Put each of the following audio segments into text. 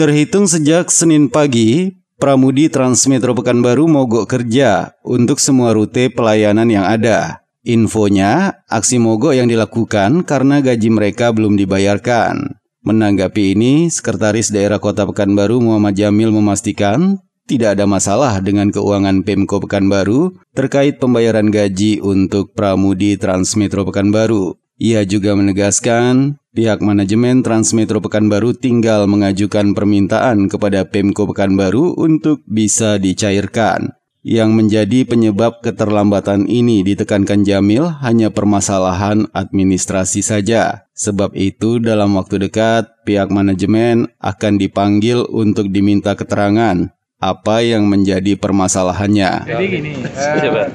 Terhitung sejak Senin pagi, Pramudi Transmetro Pekanbaru mogok kerja untuk semua rute pelayanan yang ada. Infonya, aksi mogok yang dilakukan karena gaji mereka belum dibayarkan. Menanggapi ini, Sekretaris Daerah Kota Pekanbaru Muhammad Jamil memastikan tidak ada masalah dengan keuangan Pemko Pekanbaru terkait pembayaran gaji untuk Pramudi Transmetro Pekanbaru. Ia juga menegaskan pihak manajemen Transmetro Pekanbaru tinggal mengajukan permintaan kepada Pemko Pekanbaru untuk bisa dicairkan. Yang menjadi penyebab keterlambatan ini ditekankan Jamil hanya permasalahan administrasi saja. Sebab itu dalam waktu dekat pihak manajemen akan dipanggil untuk diminta keterangan apa yang menjadi permasalahannya. Jadi gini, uh,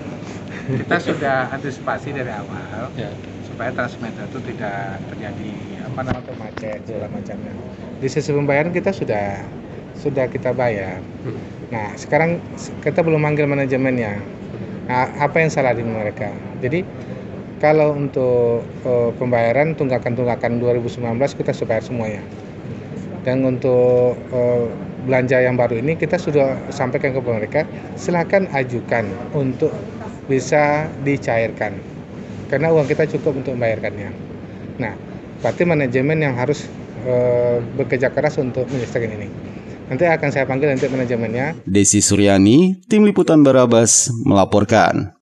kita sudah antisipasi dari awal ya. Supaya transmeter itu tidak terjadi apa namanya macet segala macamnya. Di sisi pembayaran kita sudah sudah kita bayar. Hmm. Nah sekarang kita belum manggil manajemennya. Nah, apa yang salah di mereka? Jadi kalau untuk uh, pembayaran tunggakan-tunggakan 2019 kita sudah bayar semuanya. Dan untuk uh, belanja yang baru ini kita sudah sampaikan ke mereka, silakan ajukan untuk bisa dicairkan. Karena uang kita cukup untuk membayarkannya. Nah, berarti manajemen yang harus uh, bekerja keras untuk menyelesaikan ini. Nanti akan saya panggil nanti manajemennya. Desi Suryani, Tim Liputan Barabas, melaporkan.